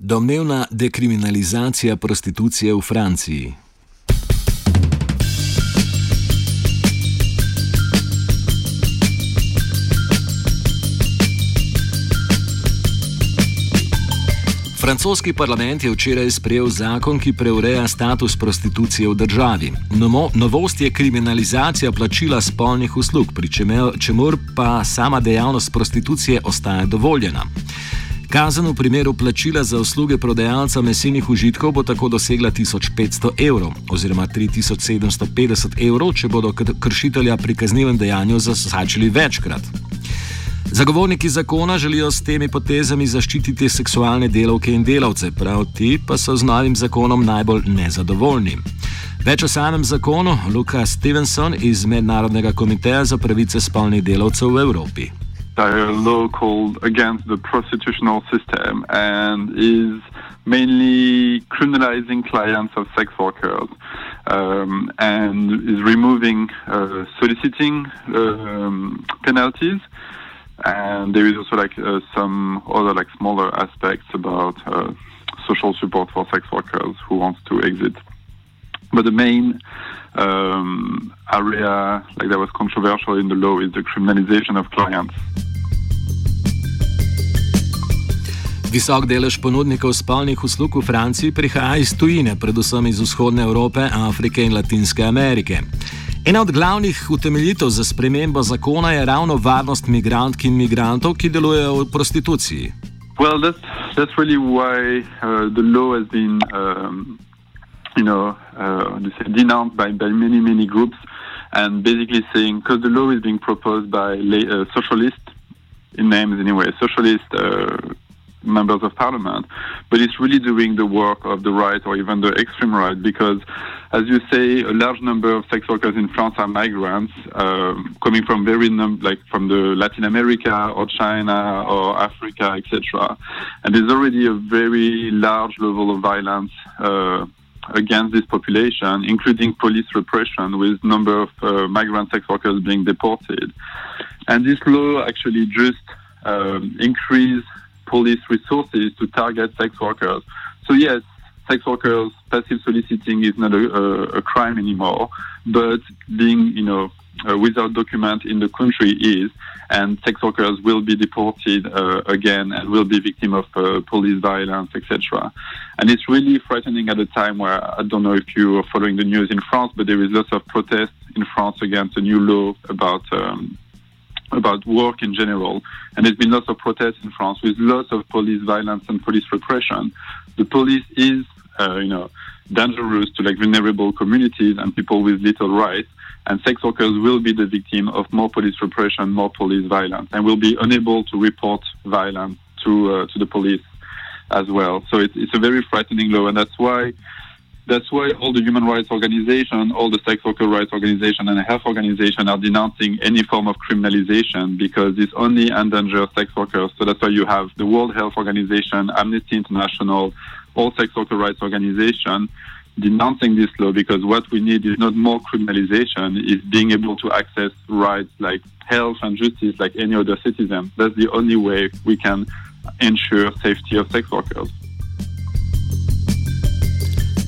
Domnevna dekriminalizacija prostitucije v Franciji. Francoski parlament je včeraj sprejel zakon, ki preureja status prostitucije v državi. Novo, novost je kriminalizacija plačila spolnih uslug, pri čemer pa sama dejavnost prostitucije ostaja dovoljena. Kazen v primeru plačila za usluge prodajalca mesenih užitkov bo tako dosegla 1500 evrov oziroma 3750 evrov, če bodo kršitelja pri kaznivem dejanju zasačili večkrat. Zagovorniki zakona želijo s temi potezami zaščititi seksualne delavke in delavce, prav ti pa so z novim zakonom najbolj nezadovoljni. Več o samem zakonu Luka Stevenson iz Mednarodnega komiteja za pravice spolnih delavcev v Evropi. Mainly criminalizing clients of sex workers um, and is removing uh, soliciting um, penalties. and there is also like uh, some other like smaller aspects about uh, social support for sex workers who want to exit. But the main um, area like that was controversial in the law is the criminalization of clients. Visok delež ponudnikov spolnih uslug v Franciji prihaja iz tujine, predvsem iz vzhodne Evrope, Afrike in Latinske Amerike. Ena od glavnih utemeljitev za spremembo zakona je ravno varnost migrantk in migrantov, ki delujejo v prostituciji. Well, that's, that's really why uh, the law has been, um, you know, uh, denounced by, by many, many groups, and basically saying because the law is being proposed by uh, socialists, in names anyway, socialist uh, members of parliament, but it's really doing the work of the right or even the extreme right because, as you say, a large number of sex workers in France are migrants um, coming from very num- like from the Latin America or China or Africa, etc. And there's already a very large level of violence. Uh, against this population, including police repression, with number of uh, migrant sex workers being deported. And this law actually just um, increase police resources to target sex workers. So yes, sex workers passive soliciting is not a, a, a crime anymore, but being you know uh, without document in the country is, and sex workers will be deported uh, again and will be victim of uh, police violence, etc. And it's really frightening at a time where I don't know if you are following the news in France, but there is lots of protests in France against a new law about. Um, about work in general. And there's been lots of protests in France with lots of police violence and police repression. The police is, uh, you know, dangerous to like vulnerable communities and people with little rights. And sex workers will be the victim of more police repression, more police violence, and will be unable to report violence to uh, to the police as well. So it's, it's a very frightening law, and that's why that's why all the human rights organizations, all the sex worker rights organizations and health organizations are denouncing any form of criminalization because it's only endangers sex workers. So that's why you have the World Health Organization, Amnesty International, all sex worker rights organizations denouncing this law because what we need is not more criminalization, is being able to access rights like health and justice like any other citizen. That's the only way we can ensure safety of sex workers.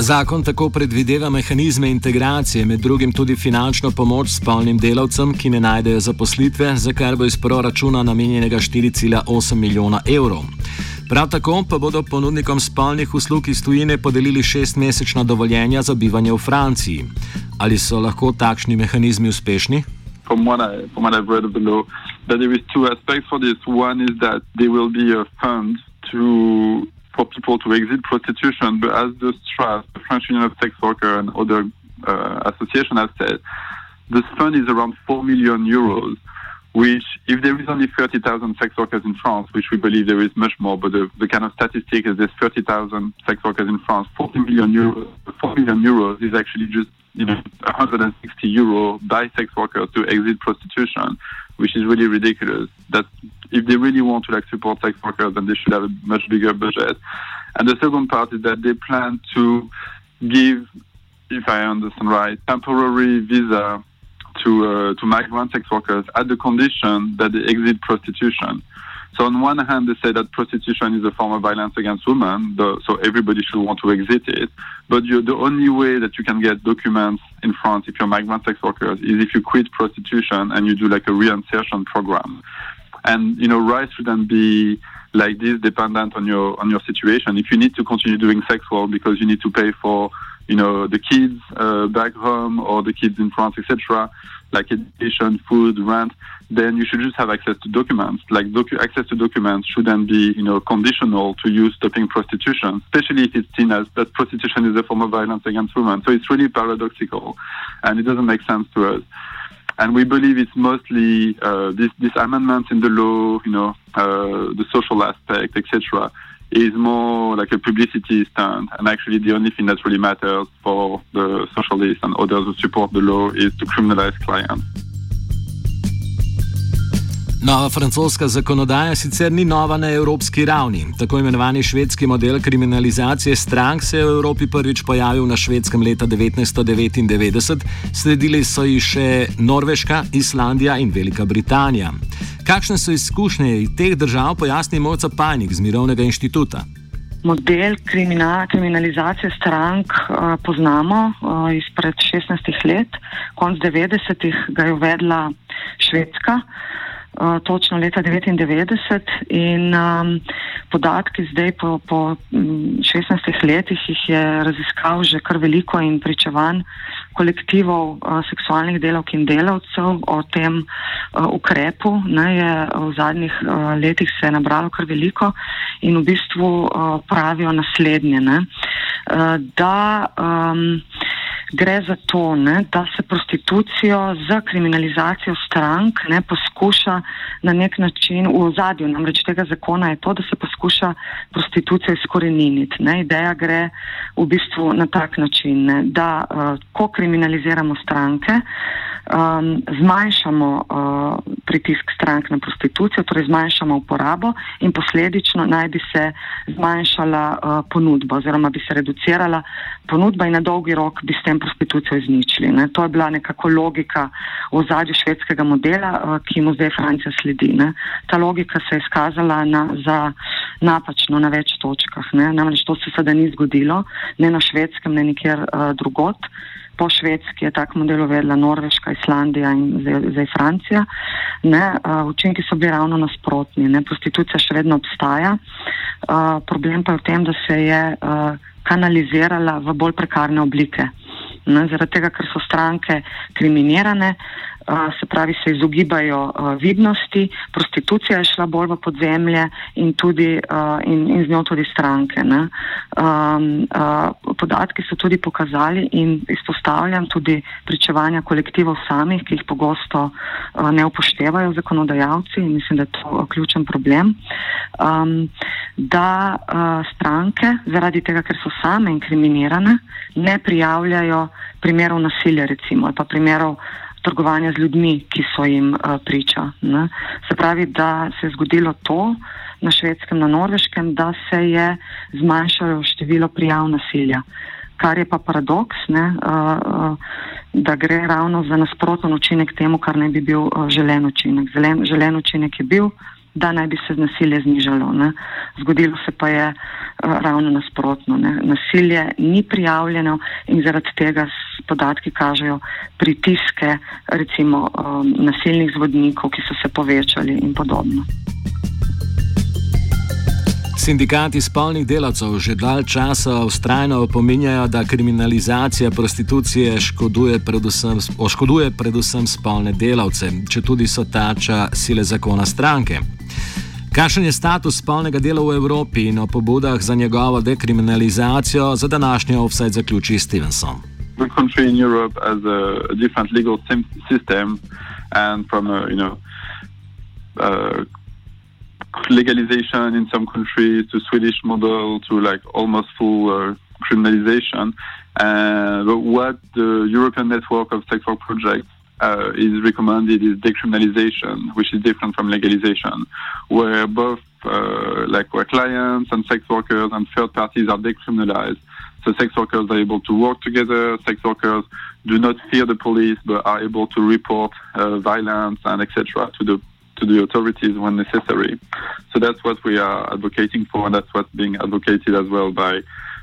Zakon tako predvideva mehanizme integracije, med drugim tudi finančno pomoč spolnim delavcem, ki ne najdejo zaposlitve, za kar bo iz proračuna namenjenega 4,8 milijona evrov. Prav tako pa bodo ponudnikom spolnih uslug iz tujine podelili šestmesečna dovoljenja za bivanje v Franciji. Ali so lahko takšni mehanizmi uspešni? From what, I, from what I've read of the law, that there is two aspects for this. One is that there will be a fund to for people to exit prostitution. But as the STRAS, the French Union of Sex Workers, and other uh, associations have said, this fund is around 4 million euros, which, if there is only 30,000 sex workers in France, which we believe there is much more, but the, the kind of statistic is there's 30,000 sex workers in France, 40 million euros, 4 million euros is actually just you know 160 euro by sex workers to exit prostitution, which is really ridiculous. That if they really want to like support sex workers, then they should have a much bigger budget. And the second part is that they plan to give, if I understand right, temporary visa to uh, to migrant sex workers at the condition that they exit prostitution. So on one hand, they say that prostitution is a form of violence against women, so everybody should want to exit it. But the only way that you can get documents in France if you're migrant sex workers is if you quit prostitution and you do like a reinsertion program. And you know, rights shouldn't be like this dependent on your on your situation. If you need to continue doing sex work because you need to pay for you know the kids uh, back home or the kids in France, etc., like education, food, rent, then you should just have access to documents. Like docu- access to documents shouldn't be, you know, conditional to you stopping prostitution, especially if it's seen as that prostitution is a form of violence against women. So it's really paradoxical, and it doesn't make sense to us. And we believe it's mostly uh, this, this amendments in the law, you know, uh, the social aspect, etc., is more like a publicity stunt. And actually, the only thing that really matters for the socialists and others who support the law is to criminalize clients. Nova francoska zakonodaja sicer ni nova na evropski ravni. Tako imenovani švedski model kriminalizacije strank se je v Evropi prvič pojavil na švedskem leta 1999, sledili so ji še Norveška, Islandija in Velika Britanija. Kakšne so izkušnje iz teh držav, pojasni Moca Pajnik z Mirovnega inštituta. Model kriminal, kriminalizacije strank uh, poznamo uh, izpred 16 let, konc 90-ih ga je uvedla Švedska. Točno leta 99 in um, podatki zdaj po, po 16 mm, letih jih je raziskal že kar veliko in pričevan kolektivov uh, seksualnih delavk in delavcev o tem uh, ukrepu. Ne, je, v zadnjih uh, letih se je nabralo kar veliko in v bistvu uh, pravijo naslednje, ne, uh, da um, gre za to, ne, da se prostitucijo z kriminalizacijo strank ne, poskuša na nek način v ozadju. Namreč tega zakona je to, da se poskuša prostitucijo izkoreniniti. Ne. Ideja gre v bistvu na tak način, ne, da uh, ko kriminaliziramo stranke, uh, um, zmanjšamo uh, pritisk strank na prostitucijo, torej zmanjšamo uporabo in posledično naj bi se zmanjšala uh, ponudba oziroma bi se reducirala ponudba in na dolgi rok bi s tem prostitucijo izničili. Ne. To je bila nekako logika v zadju švedskega modela, uh, ki mu zdaj Francija sledi. Ne. Ta logika se je izkazala na, za napačno na več točkah. Ne. Namreč to se sedaj ni zgodilo, ne na švedskem, ne nikjer uh, drugot po Švedski je tak model uvedla Norveška, Islandija in zdaj, zdaj Francija. Ne, uh, učinki so bili ravno nasprotni. Ne, prostitucija še vedno obstaja. Uh, problem pa je v tem, da se je uh, kanalizirala v bolj prekarne oblike. Ne, zaradi tega, ker so stranke kriminirane, se pravi, se izogibajo vidnosti, prostitucija je šla bolj v podzemlje in, tudi, in, in z njo tudi stranke. Ne. Podatki so tudi pokazali in izpostavljam tudi pričevanja kolektivov samih, ki jih pogosto ne upoštevajo zakonodajalci in mislim, da je to ključen problem, da stranke zaradi tega, ker so same inkriminirane, ne prijavljajo primerov nasilja recimo ali pa primerov trgovanja z ljudmi, ki so jim uh, priča. Ne. Se pravi, da se je zgodilo to na švedskem, na norveškem, da se je zmanjšalo število prijav nasilja. Kar je pa paradoks, ne, uh, uh, da gre ravno za nasproten učinek temu, kar ne bi bil uh, želen učinek. Zelen, želen učinek je bil, da naj bi se nasilje znižalo. Ne. Zgodilo se pa je ravno nasprotno. Ne. Nasilje ni prijavljeno in zaradi tega podatki kažejo pritiske recimo nasilnih zvodnikov, ki so se povečali in podobno. Sindikati spolnih delavcev že dalj časa ustrajno opominjajo, da kriminalizacija prostitucije škoduje predvsem, oškoduje predvsem spolne delavce, če tudi so tača sile zakona stranke. Kakšen je status spolnega dela v Evropi in o pobudah za njegovo dekriminalizacijo, za današnji offset zaključi Stevenson. Every country in Europe has a, a different legal system, and from a you know uh, legalization in some countries to Swedish model to like almost full uh, criminalization. Uh, but what the European network of sex work projects uh, is recommended is decriminalization, which is different from legalization, where both uh, like where clients and sex workers and third parties are decriminalized. So sex workers are able to work together. Sex workers do not fear the police, but are able to report uh, violence and etc. to the to the authorities when necessary. So that's what we are advocating for, and that's what's being advocated as well by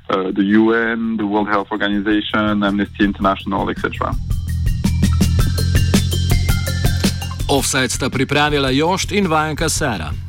uh, the UN, the World Health Organization, Amnesty International, etc. Offside sta pripravila Jošt in Vajenka Sara.